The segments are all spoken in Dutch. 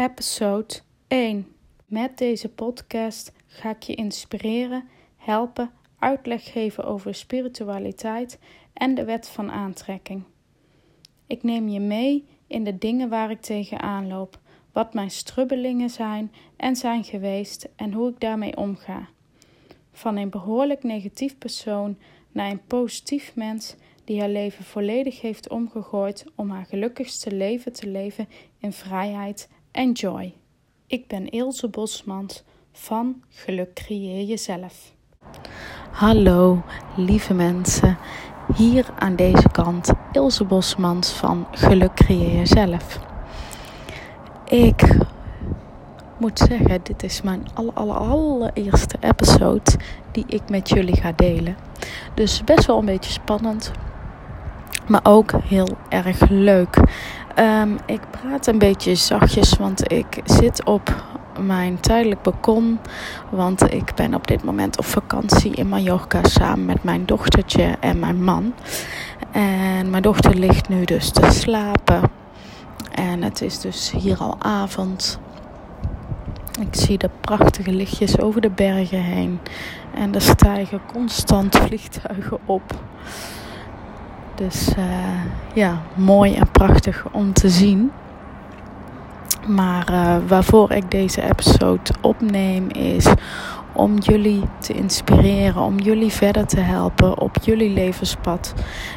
episode 1. Met deze podcast ga ik je inspireren, helpen, uitleg geven over spiritualiteit en de wet van aantrekking. Ik neem je mee in de dingen waar ik tegenaan loop, wat mijn strubbelingen zijn en zijn geweest en hoe ik daarmee omga. Van een behoorlijk negatief persoon naar een positief mens die haar leven volledig heeft omgegooid om haar gelukkigste leven te leven in vrijheid en joy. Ik ben Ilse Bosmans van Geluk Creëer Jezelf. Hallo lieve mensen, hier aan deze kant Ilse Bosmans van Geluk Creëer Jezelf. Ik moet zeggen, dit is mijn aller, aller, allereerste episode die ik met jullie ga delen. Dus best wel een beetje spannend, maar ook heel erg leuk. Um, ik praat een beetje zachtjes, want ik zit op mijn tijdelijk balkon. Want ik ben op dit moment op vakantie in Mallorca samen met mijn dochtertje en mijn man. En mijn dochter ligt nu dus te slapen. En het is dus hier al avond. Ik zie de prachtige lichtjes over de bergen heen. En er stijgen constant vliegtuigen op. Dus uh, ja, mooi en prachtig om te zien. Maar uh, waarvoor ik deze episode opneem is om jullie te inspireren, om jullie verder te helpen op jullie levenspad.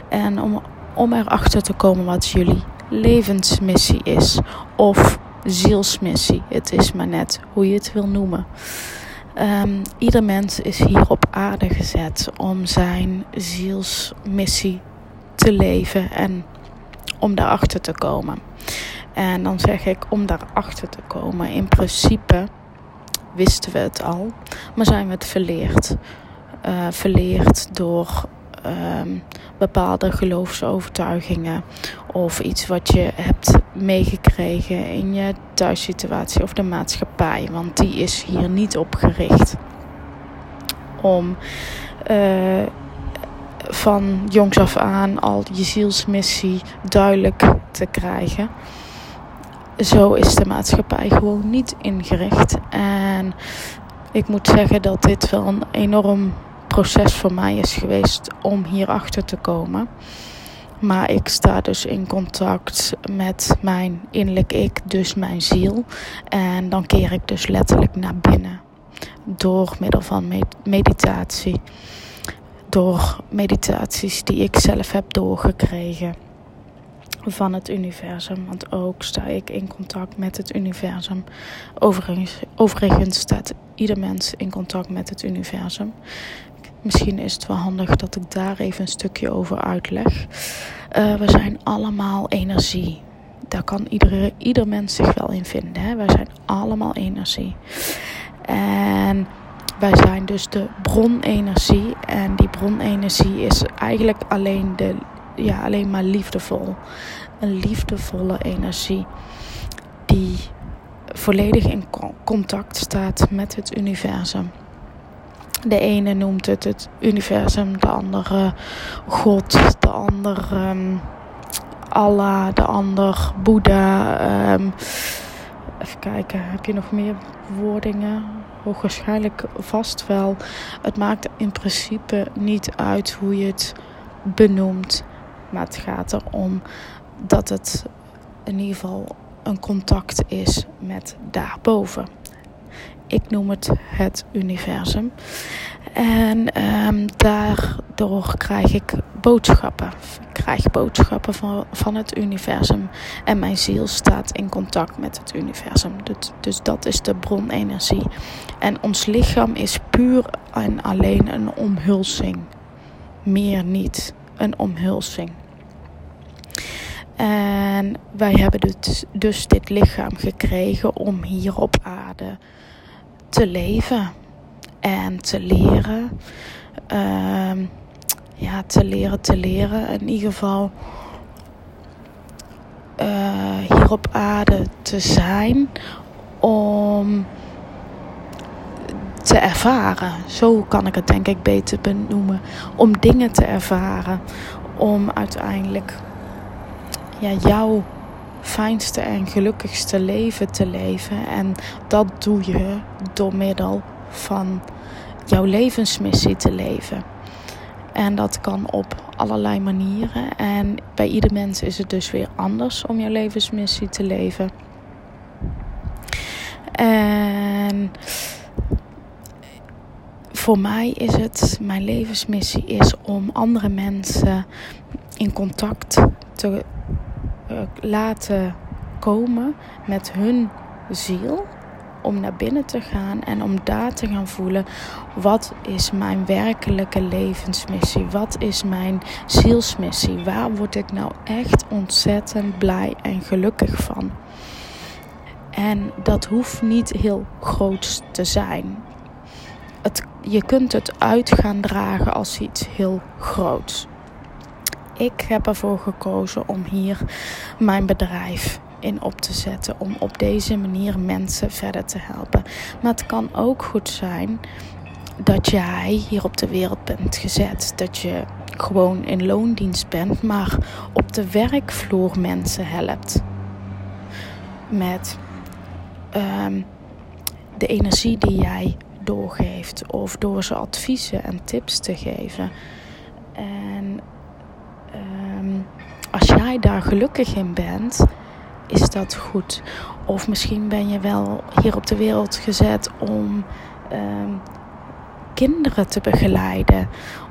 En om, om erachter te komen wat jullie levensmissie is. Of zielsmissie. Het is maar net hoe je het wil noemen. Um, ieder mens is hier op aarde gezet om zijn zielsmissie te leven en om daarachter te komen. En dan zeg ik om daarachter te komen. In principe wisten we het al, maar zijn we het verleerd. Uh, verleerd door um, bepaalde geloofsovertuigingen of iets wat je hebt meegekregen in je thuissituatie of de maatschappij. Want die is hier niet op gericht om uh, van jongs af aan al je zielsmissie duidelijk te krijgen. Zo is de maatschappij gewoon niet ingericht. En ik moet zeggen dat dit wel een enorm proces voor mij is geweest om hierachter te komen. Maar ik sta dus in contact met mijn innerlijk ik, dus mijn ziel. En dan keer ik dus letterlijk naar binnen. Door middel van meditatie door meditaties die ik zelf heb doorgekregen van het universum. Want ook sta ik in contact met het universum. Overigens, overigens staat ieder mens in contact met het universum. Misschien is het wel handig dat ik daar even een stukje over uitleg. Uh, we zijn allemaal energie. Daar kan iedere, ieder mens zich wel in vinden. Hè? Wij zijn allemaal energie. En wij zijn dus de bronenergie. En die bronenergie is eigenlijk alleen, de, ja, alleen maar liefdevol. Een liefdevolle energie die volledig in contact staat met het universum. De ene noemt het het universum, de andere God, de andere um, Allah, de ander Boeddha. Um, even kijken, heb je nog meer woordingen? hoogwaarschijnlijk vast wel. Het maakt in principe niet uit hoe je het benoemt. Maar het gaat erom dat het in ieder geval een contact is met daarboven. Ik noem het het universum. En um, daardoor krijg ik boodschappen. Ik krijg boodschappen van, van het universum. En mijn ziel staat in contact met het universum. Dus, dus dat is de bronenergie. En ons lichaam is puur en alleen een omhulsing. Meer niet. Een omhulsing. En wij hebben dus, dus dit lichaam gekregen om hier op aarde te leven en te leren. Uh, ja, te leren, te leren. In ieder geval uh, hier op aarde te zijn om te ervaren. Zo kan ik het denk ik beter benoemen. Om dingen te ervaren. Om uiteindelijk ja, jouw fijnste en gelukkigste leven te leven. En dat doe je door middel van jouw levensmissie te leven. En dat kan op allerlei manieren. En bij ieder mens is het dus weer anders om jouw levensmissie te leven. En voor mij is het, mijn levensmissie is om andere mensen in contact te uh, laten komen met hun ziel. Om naar binnen te gaan en om daar te gaan voelen wat is mijn werkelijke levensmissie? Wat is mijn zielsmissie? Waar word ik nou echt ontzettend blij en gelukkig van? En dat hoeft niet heel groot te zijn. Het, je kunt het uit gaan dragen als iets heel groots. Ik heb ervoor gekozen om hier mijn bedrijf in op te zetten. Om op deze manier mensen verder te helpen. Maar het kan ook goed zijn dat jij hier op de wereld bent gezet. Dat je gewoon in loondienst bent, maar op de werkvloer mensen helpt. Met Ehm, de energie die jij doorgeeft of door ze adviezen en tips te geven. En ehm, als jij daar gelukkig in bent, is dat goed. Of misschien ben je wel hier op de wereld gezet om ehm, kinderen te begeleiden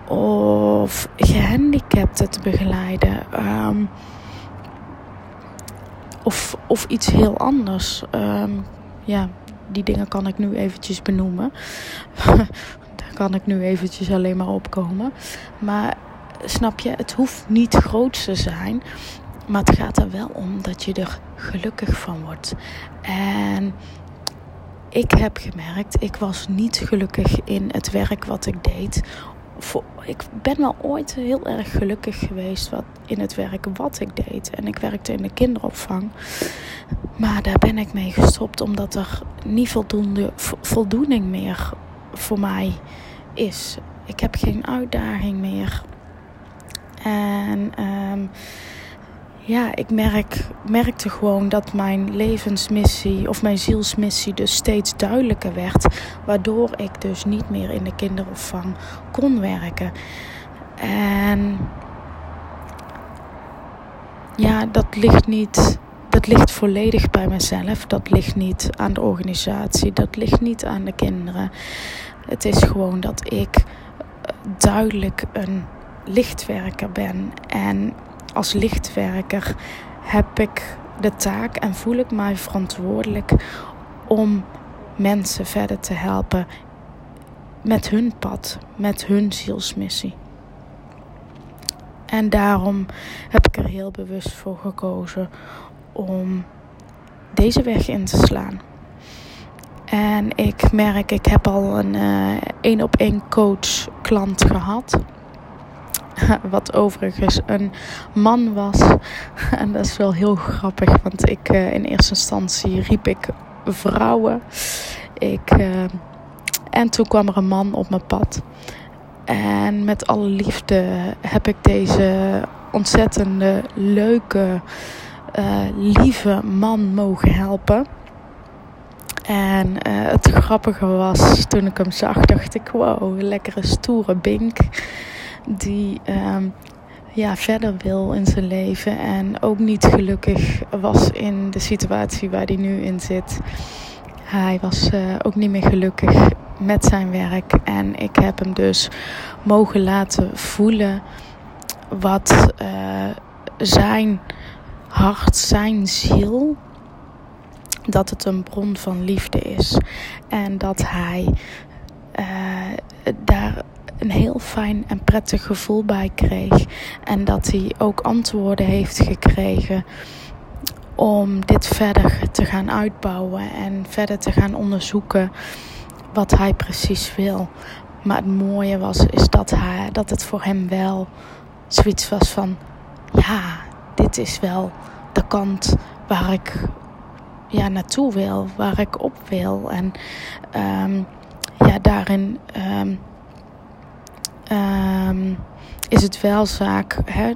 of gehandicapten te begeleiden. Of, of iets heel anders. Ehm, ja, die dingen kan ik nu eventjes benoemen. Daar kan ik nu eventjes alleen maar opkomen. Maar snap je, het hoeft niet groot te zijn. Maar het gaat er wel om dat je er gelukkig van wordt. En ik heb gemerkt, ik was niet gelukkig in het werk wat ik deed ik ben wel ooit heel erg gelukkig geweest in het werk wat ik deed. En ik werkte in de kinderopvang. Maar daar ben ik mee gestopt omdat er niet voldoende voldoening meer voor mij is. Ik heb geen uitdaging meer. En um, ja, ik merk, merkte gewoon dat mijn levensmissie of mijn zielsmissie dus steeds duidelijker werd. Waardoor ik dus niet meer in de kinderopvang kon werken. En ja, dat ligt niet. Dat ligt volledig bij mezelf. Dat ligt niet aan de organisatie. Dat ligt niet aan de kinderen. Het is gewoon dat ik eh, duidelijk een lichtwerker ben. En als lichtwerker heb ik de taak en voel ik mij verantwoordelijk om mensen verder te helpen met hun pad, met hun zielsmissie. En daarom heb ik er heel bewust voor gekozen om deze weg in te slaan. En ik merk, ik heb al een één uh, op één coach klant gehad. Wat overigens een man was. En dat is wel heel grappig, want ik uh, in eerste instantie riep ik vrouwen. Ik, uh, en toen kwam er een man op mijn pad. En met alle liefde heb ik deze ontzettende, leuke, uh, lieve man mogen helpen. En het grappige was, toen ik hem zag, dacht ik: wow, lekkere stoere bink die um, ja, verder wil in zijn leven en ook niet gelukkig was in de situatie waar hij nu in zit. Hij was uh, ook niet meer gelukkig met zijn werk en ik heb hem dus mogen laten voelen wat uh, zijn hart, zijn ziel, dat het een bron van liefde is en dat hij uh, daar een heel fijn en prettig gevoel bij kreeg. En dat hij ook antwoorden heeft gekregen om dit verder te gaan uitbouwen en verder te gaan onderzoeken wat hij precies wil. Maar het mooie was is dat, hij, dat het voor hem wel zoiets was van ja, dit is wel de kant waar ik ja, naartoe wil, waar ik op wil. En um, ja, daarin um, um, is het wel zaak. Hè?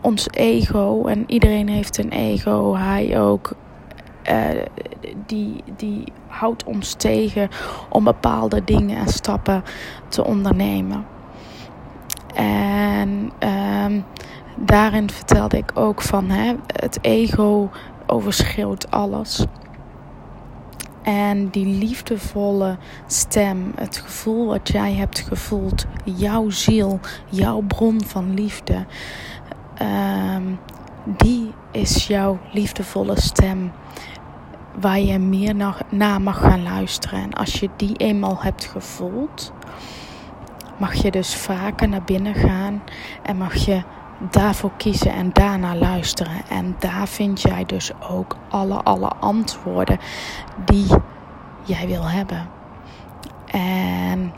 ons ego, en iedereen heeft een ego, hij ook, uh, die, die houdt ons tegen om bepaalde dingen en stappen te ondernemen. En um, daarin vertelde ik ook van hè, het ego overschreeuwt alles. En die liefdevolle stem, het gevoel wat jij hebt gevoeld, jouw ziel, jouw bron van liefde, um, die is jouw liefdevolle stem waar je meer naar mag gaan luisteren. En als je die eenmaal hebt gevoeld, mag je dus vaker naar binnen gaan en mag je daarvoor kiezen en daarna luisteren. En daar vind jij dus ook alle, alle antwoorden die jij wil hebben. En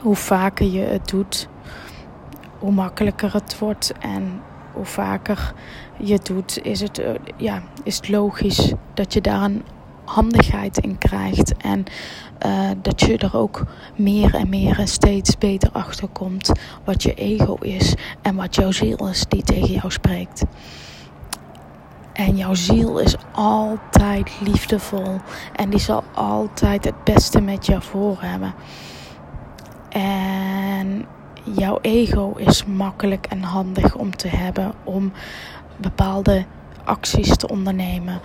hoe vaker je het doet, hoe makkelijker het wordt. En hoe vaker je het doet, is het, eh, ja, is het logisch dat je daar een handigheid in krijgt. En uh, dat je er ook meer en meer en steeds beter achter komt wat je ego is en wat jouw ziel is die tegen jou spreekt. En jouw ziel is altijd liefdevol en die zal altijd het beste met jou voor hebben. En jouw ego is makkelijk en handig om te hebben om bepaalde acties te ondernemen.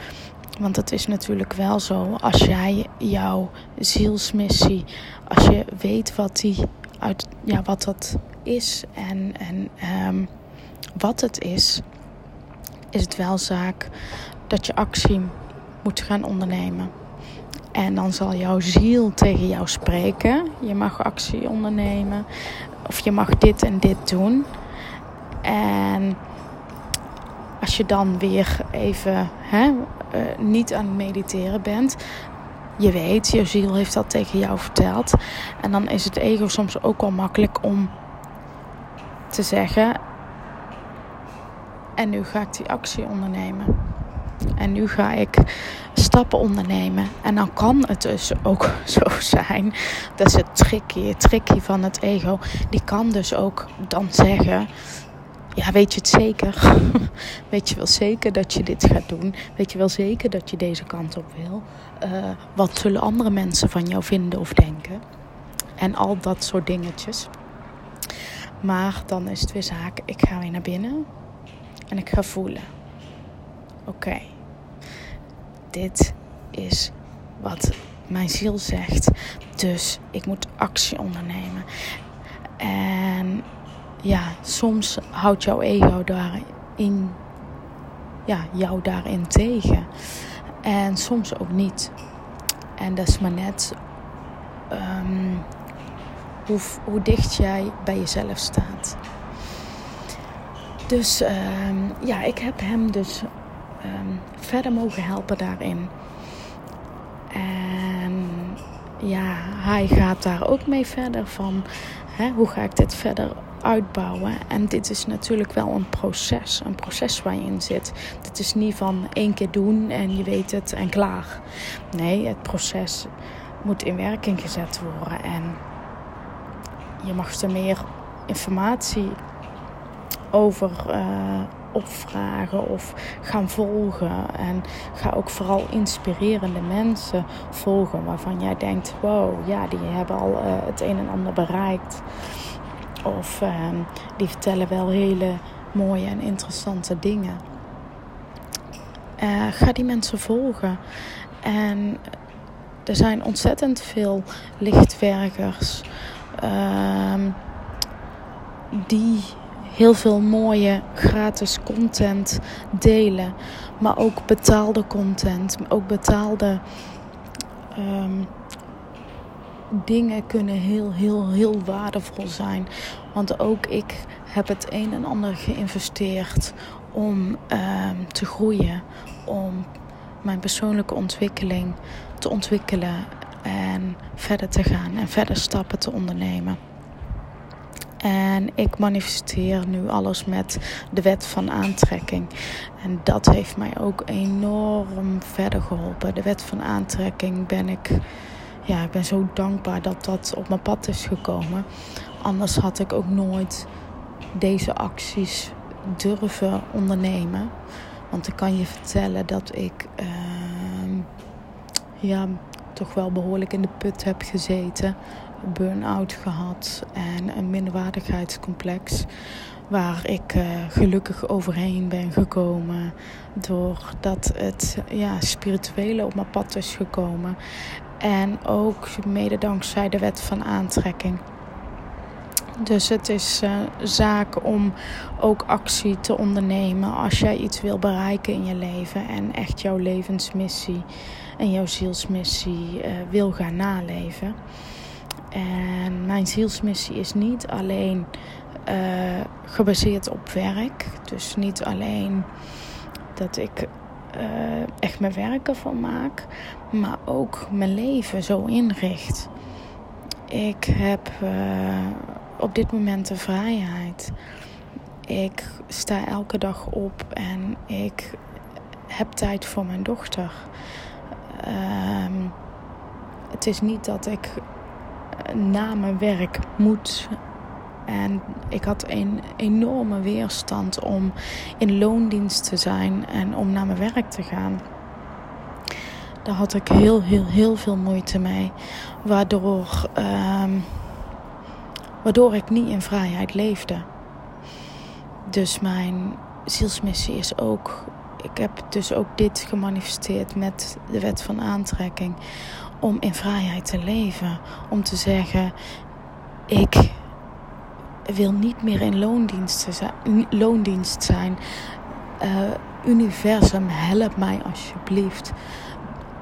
Want het is natuurlijk wel zo, als jij jouw zielsmissie, als je weet wat, die uit, ja, wat dat is en, en um, wat het is, is het wel zaak dat je actie moet gaan ondernemen. En dan zal jouw ziel tegen jou spreken. Je mag actie ondernemen. Of je mag dit en dit doen. En als je dan weer even hè, uh, niet aan het mediteren bent. Je weet, je ziel heeft dat tegen jou verteld. En dan is het ego soms ook wel makkelijk om te zeggen. En nu ga ik die actie ondernemen. En nu ga ik stappen ondernemen. En dan kan het dus ook zo zijn. Dat is het tricky, het van het ego. Die kan dus ook dan zeggen ja, weet je het zeker? weet je wel zeker dat je dit gaat doen? Weet je wel zeker dat je deze kant op wil? Uh, wat zullen andere mensen van jou vinden of denken? En al dat soort dingetjes. Maar dan is het weer zaak, ik ga weer naar binnen en ik ga voelen. Oké, dit is wat mijn ziel zegt. Dus ik moet actie ondernemen. En ja, soms houdt jouw ego daarin, ja, jou daarin tegen. En soms ook niet. En dat is maar net um, hoe, hoe dicht jij bij jezelf staat. Dus um, ja, ik heb hem dus um, verder mogen helpen daarin. En ja, hij gaat daar ook mee verder van. Hè, hoe ga ik dit verder uitbouwen. En dit is natuurlijk wel een proces, een proces waar je in zit. Het is niet van één keer doen en je weet het en klaar. Nee, het proces moet in werking gezet worden en je mag er meer informatie over uh, opvragen of gaan volgen. En ga ook vooral inspirerende mensen volgen waarvan jij denkt: wow, ja, die hebben al uh, het een en ander bereikt. Of ehm, die vertellen wel hele mooie en interessante dingen. Uh, ga die mensen volgen. En er zijn ontzettend veel lichtwerkers uh, die heel veel mooie gratis content delen. Maar ook betaalde content. Ook betaalde um, dingen kunnen heel, heel, heel waardevol zijn. Want ook ik heb het een en ander geïnvesteerd om uh, te groeien, om mijn persoonlijke ontwikkeling te ontwikkelen en verder te gaan en verder stappen te ondernemen. En ik manifesteer nu alles met de wet van aantrekking. En dat heeft mij ook enorm verder geholpen. De wet van aantrekking ben ik ja, ik ben zo dankbaar dat dat op mijn pad is gekomen. Anders had ik ook nooit deze acties durven ondernemen. Want ik kan je vertellen dat ik ehm, ja, toch wel behoorlijk in de put heb gezeten. Burn-out gehad en een minderwaardigheidscomplex. Waar ik uh, gelukkig overheen ben gekomen. Doordat het ja, spirituele op mijn pad is gekomen. En ook mede dankzij de wet van aantrekking. Dus het is uh, zaak om ook actie te ondernemen als jij iets wil bereiken in je leven en echt jouw levensmissie en jouw zielsmissie uh, wil gaan naleven. En mijn zielsmissie is niet alleen uh, gebaseerd op werk, dus niet alleen dat ik echt mijn werk ervan maak, maar ook mijn leven zo inricht. Ik heb op dit moment de vrijheid. Ik sta elke dag op en ik heb tijd voor mijn dochter. Um, het is niet dat ik na mijn werk moet. En ik had een enorme weerstand om in loondienst te zijn en om naar mijn werk te gaan. Daar had ik heel, heel, heel veel moeite mee. Waardoor. Um, waardoor ik niet in vrijheid leefde. Dus mijn zielsmissie is ook. Ik heb dus ook dit gemanifesteerd met de wet van aantrekking. Om in vrijheid te leven. Om te zeggen: Ik wil niet meer in loondienst zijn. Uh, universum, help mij alsjeblieft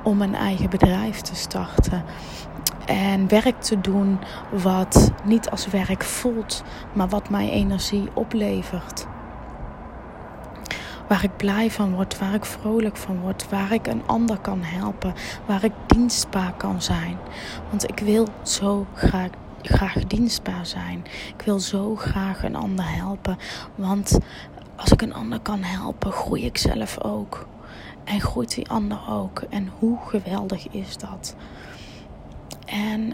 om een eigen bedrijf te starten. En werk te doen wat niet als werk voelt, maar wat mij energie oplevert. Waar ik blij van word, waar ik vrolijk van word, waar ik een ander kan helpen, waar ik dienstbaar kan zijn. Want ik wil zo graag, graag dienstbaar zijn. Ik wil zo graag een ander helpen. Want als ik een ander kan helpen, groei ik zelf ook. En groeit die ander ook. En hoe geweldig is dat? En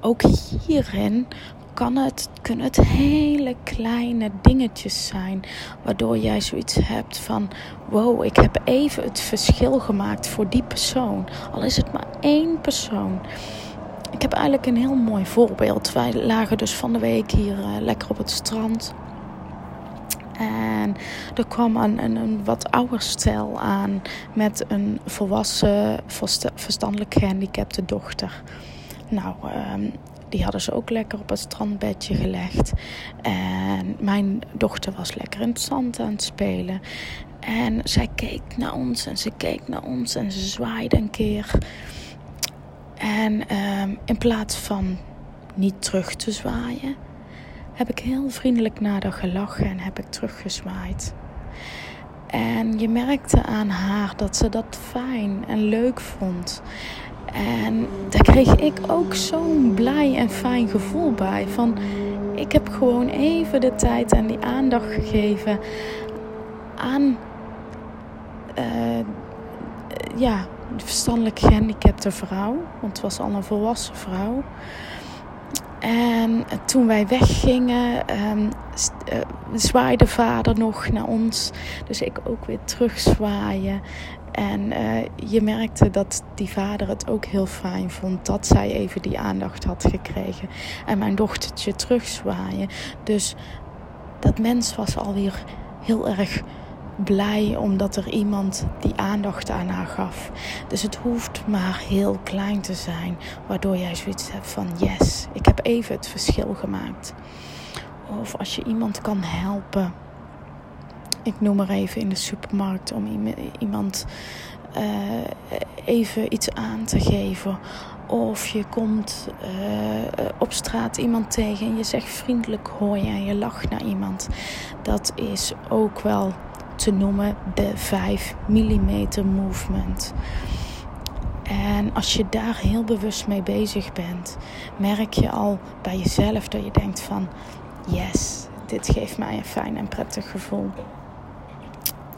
ook hierin kan het, kunnen het hele kleine dingetjes zijn. Waardoor jij zoiets hebt van: wow, ik heb even het verschil gemaakt voor die persoon. Al is het maar één persoon. Ik heb eigenlijk een heel mooi voorbeeld. Wij lagen dus van de week hier uh, lekker op het strand. En er kwam een, een, wat ouder stel aan met een volwassen, verstandelijk gehandicapte dochter. Nou, um, die hadden ze ook lekker op het strandbedje gelegd. En mijn dochter was lekker in het zand aan het spelen. En zij keek naar ons en ze keek naar ons en ze zwaaide een keer. En um, in plaats van niet terug te zwaaien, heb ik heel vriendelijk naar haar gelachen en heb ik teruggezwaaid. En je merkte aan haar dat ze dat fijn en leuk vond. En daar kreeg ik ook zo'n blij en fijn gevoel bij. Van ik heb gewoon even de tijd en die aandacht gegeven aan uh, ja, de verstandelijk gehandicapte vrouw. Want het was al een volwassen vrouw. En toen wij weggingen, um, zwaaide vader nog naar ons. Dus ik ook weer terugzwaaien. En uh, je merkte dat die vader het ook heel fijn vond dat zij even die aandacht had gekregen. En mijn dochtertje terugzwaaien. Dus dat mens was alweer heel erg blij omdat er iemand die aandacht aan haar gaf. Dus het hoeft maar heel klein te zijn, waardoor jij zoiets hebt van yes, ik heb even het verschil gemaakt. Of als je iemand kan helpen ik noem maar even in de supermarkt om iemand uh, even iets aan te geven. Of je komt uh, op straat iemand tegen en je zegt vriendelijk hoi en je lacht naar iemand. Dat is ook wel te noemen de 5 mm movement. En als je daar heel bewust mee bezig bent, merk je al bij jezelf dat je denkt van yes, dit geeft mij een fijn en prettig gevoel.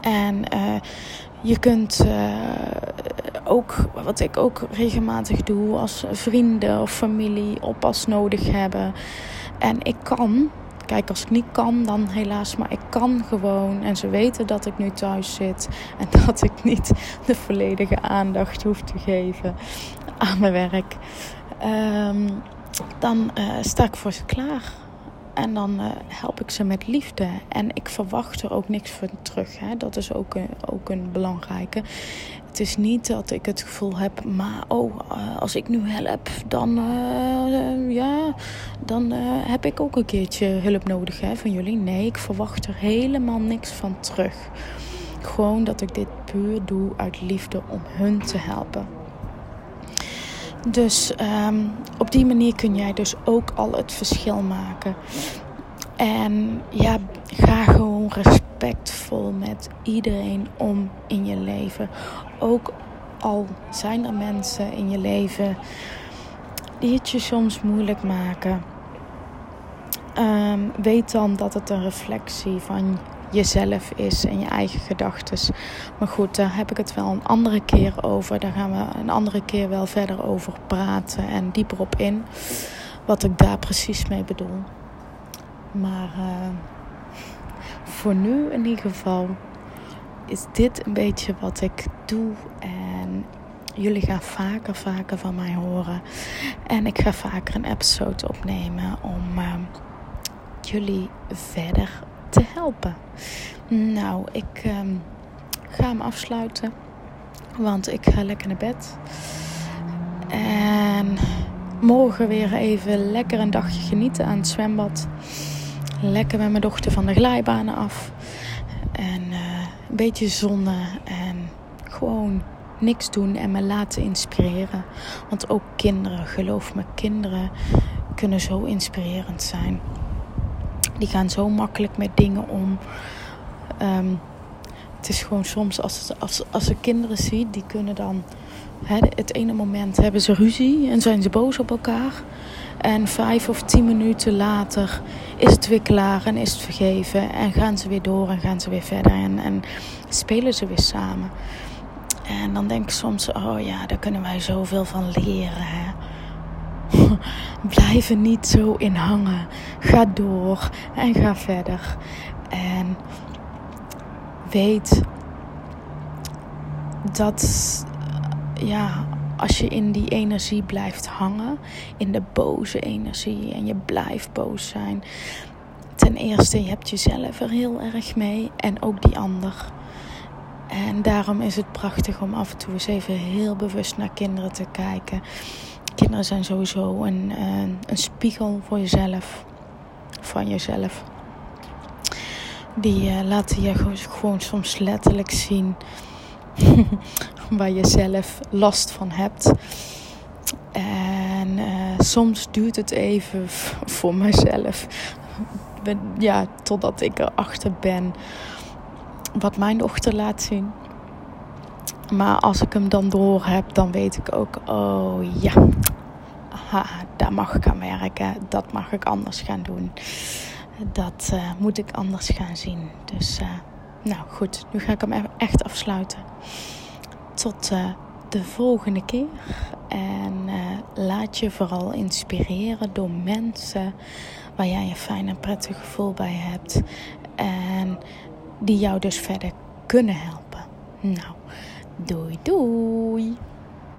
En uh, je kunt uh, ook, wat ik ook regelmatig doe, als vrienden of familie oppas nodig hebben. En ik kan Kijk, als ik niet kan, dan helaas. Maar ik kan gewoon. En ze weten dat ik nu thuis zit. En dat ik niet de volledige aandacht hoef te geven aan mijn werk. Ehm, dan uh, sta ik voor ze klaar. En dan uh, help ik ze met liefde. En ik verwacht er ook niks van terug. Hè. Dat is ook een, ook een belangrijke. Het is niet dat ik het gevoel heb, maar oh, uh, als ik nu help, dan, uh, ja, dan heb ik ook een keertje hulp nodig hè, van jullie. Nee, ik verwacht er helemaal niks van terug. Gewoon dat ik dit puur doe uit liefde om hun te helpen. Dus um, op die manier kun jij dus ook al het verschil maken. En ja, ga gewoon respectvol met iedereen om in je leven. Ook al zijn er mensen in je leven die het je soms moeilijk maken. Um, weet dan dat het een reflectie van jezelf is en je eigen gedachten. Maar goed, daar heb ik het wel een andere keer over. Daar gaan we een andere keer wel verder over praten en dieper op in. Wat ik daar precies mee bedoel. Maar uh, voor nu in ieder geval is dit een beetje wat ik doe. En jullie gaan vaker, vaker van mij horen. En ik ga vaker een episode opnemen om uh, jullie verder te helpen. Nou, ik um, ga hem afsluiten. Want ik ga lekker naar bed. En morgen weer even lekker een dagje genieten aan het zwembad. Lekker met mijn dochter van de glijbanen af. En uh, een beetje zonnen. En gewoon niks doen en me laten inspireren. Want ook kinderen, geloof me, kinderen kunnen zo inspirerend zijn. Die gaan zo makkelijk met dingen om. Um, het is gewoon soms als, als, als ze kinderen ziet, die kunnen dan. Hè, het ene moment hebben ze ruzie en zijn ze boos op elkaar. En vijf of tien minuten later is het weer klaar en is het vergeven. En gaan ze weer door en gaan ze weer verder. En, en spelen ze weer samen. En dan denk ik soms, oh ja, daar kunnen wij zoveel van leren. Blijf er niet zo in hangen. Ga door en ga verder. En weet dat ja, als je in die energie blijft hangen, in de boze energie en je blijft boos zijn. Ten eerste, je hebt jezelf er heel erg mee en ook die ander. En daarom is het prachtig om af en toe eens even heel bewust naar kinderen te kijken. Kinderen zijn sowieso een, een, een spiegel voor jezelf, van jezelf. Die uh, laten je gewoon soms letterlijk zien waar je zelf last van hebt. En uh, soms duurt het even voor mezelf. Ja, totdat ik erachter ben wat mijn dochter laat zien. Maar als ik hem dan door heb, dan weet ik ook, oh ja, aha, daar mag ik aan werken. Dat mag ik anders gaan doen. Dat uh, moet ik anders gaan zien. Dus, uh, nou goed, nu ga ik hem echt afsluiten. Tot uh, de volgende keer. En laat je vooral inspireren door mensen waar jij een fijn en prettig gevoel bij hebt. En die jou dus verder kunnen helpen. Nou, doei doei!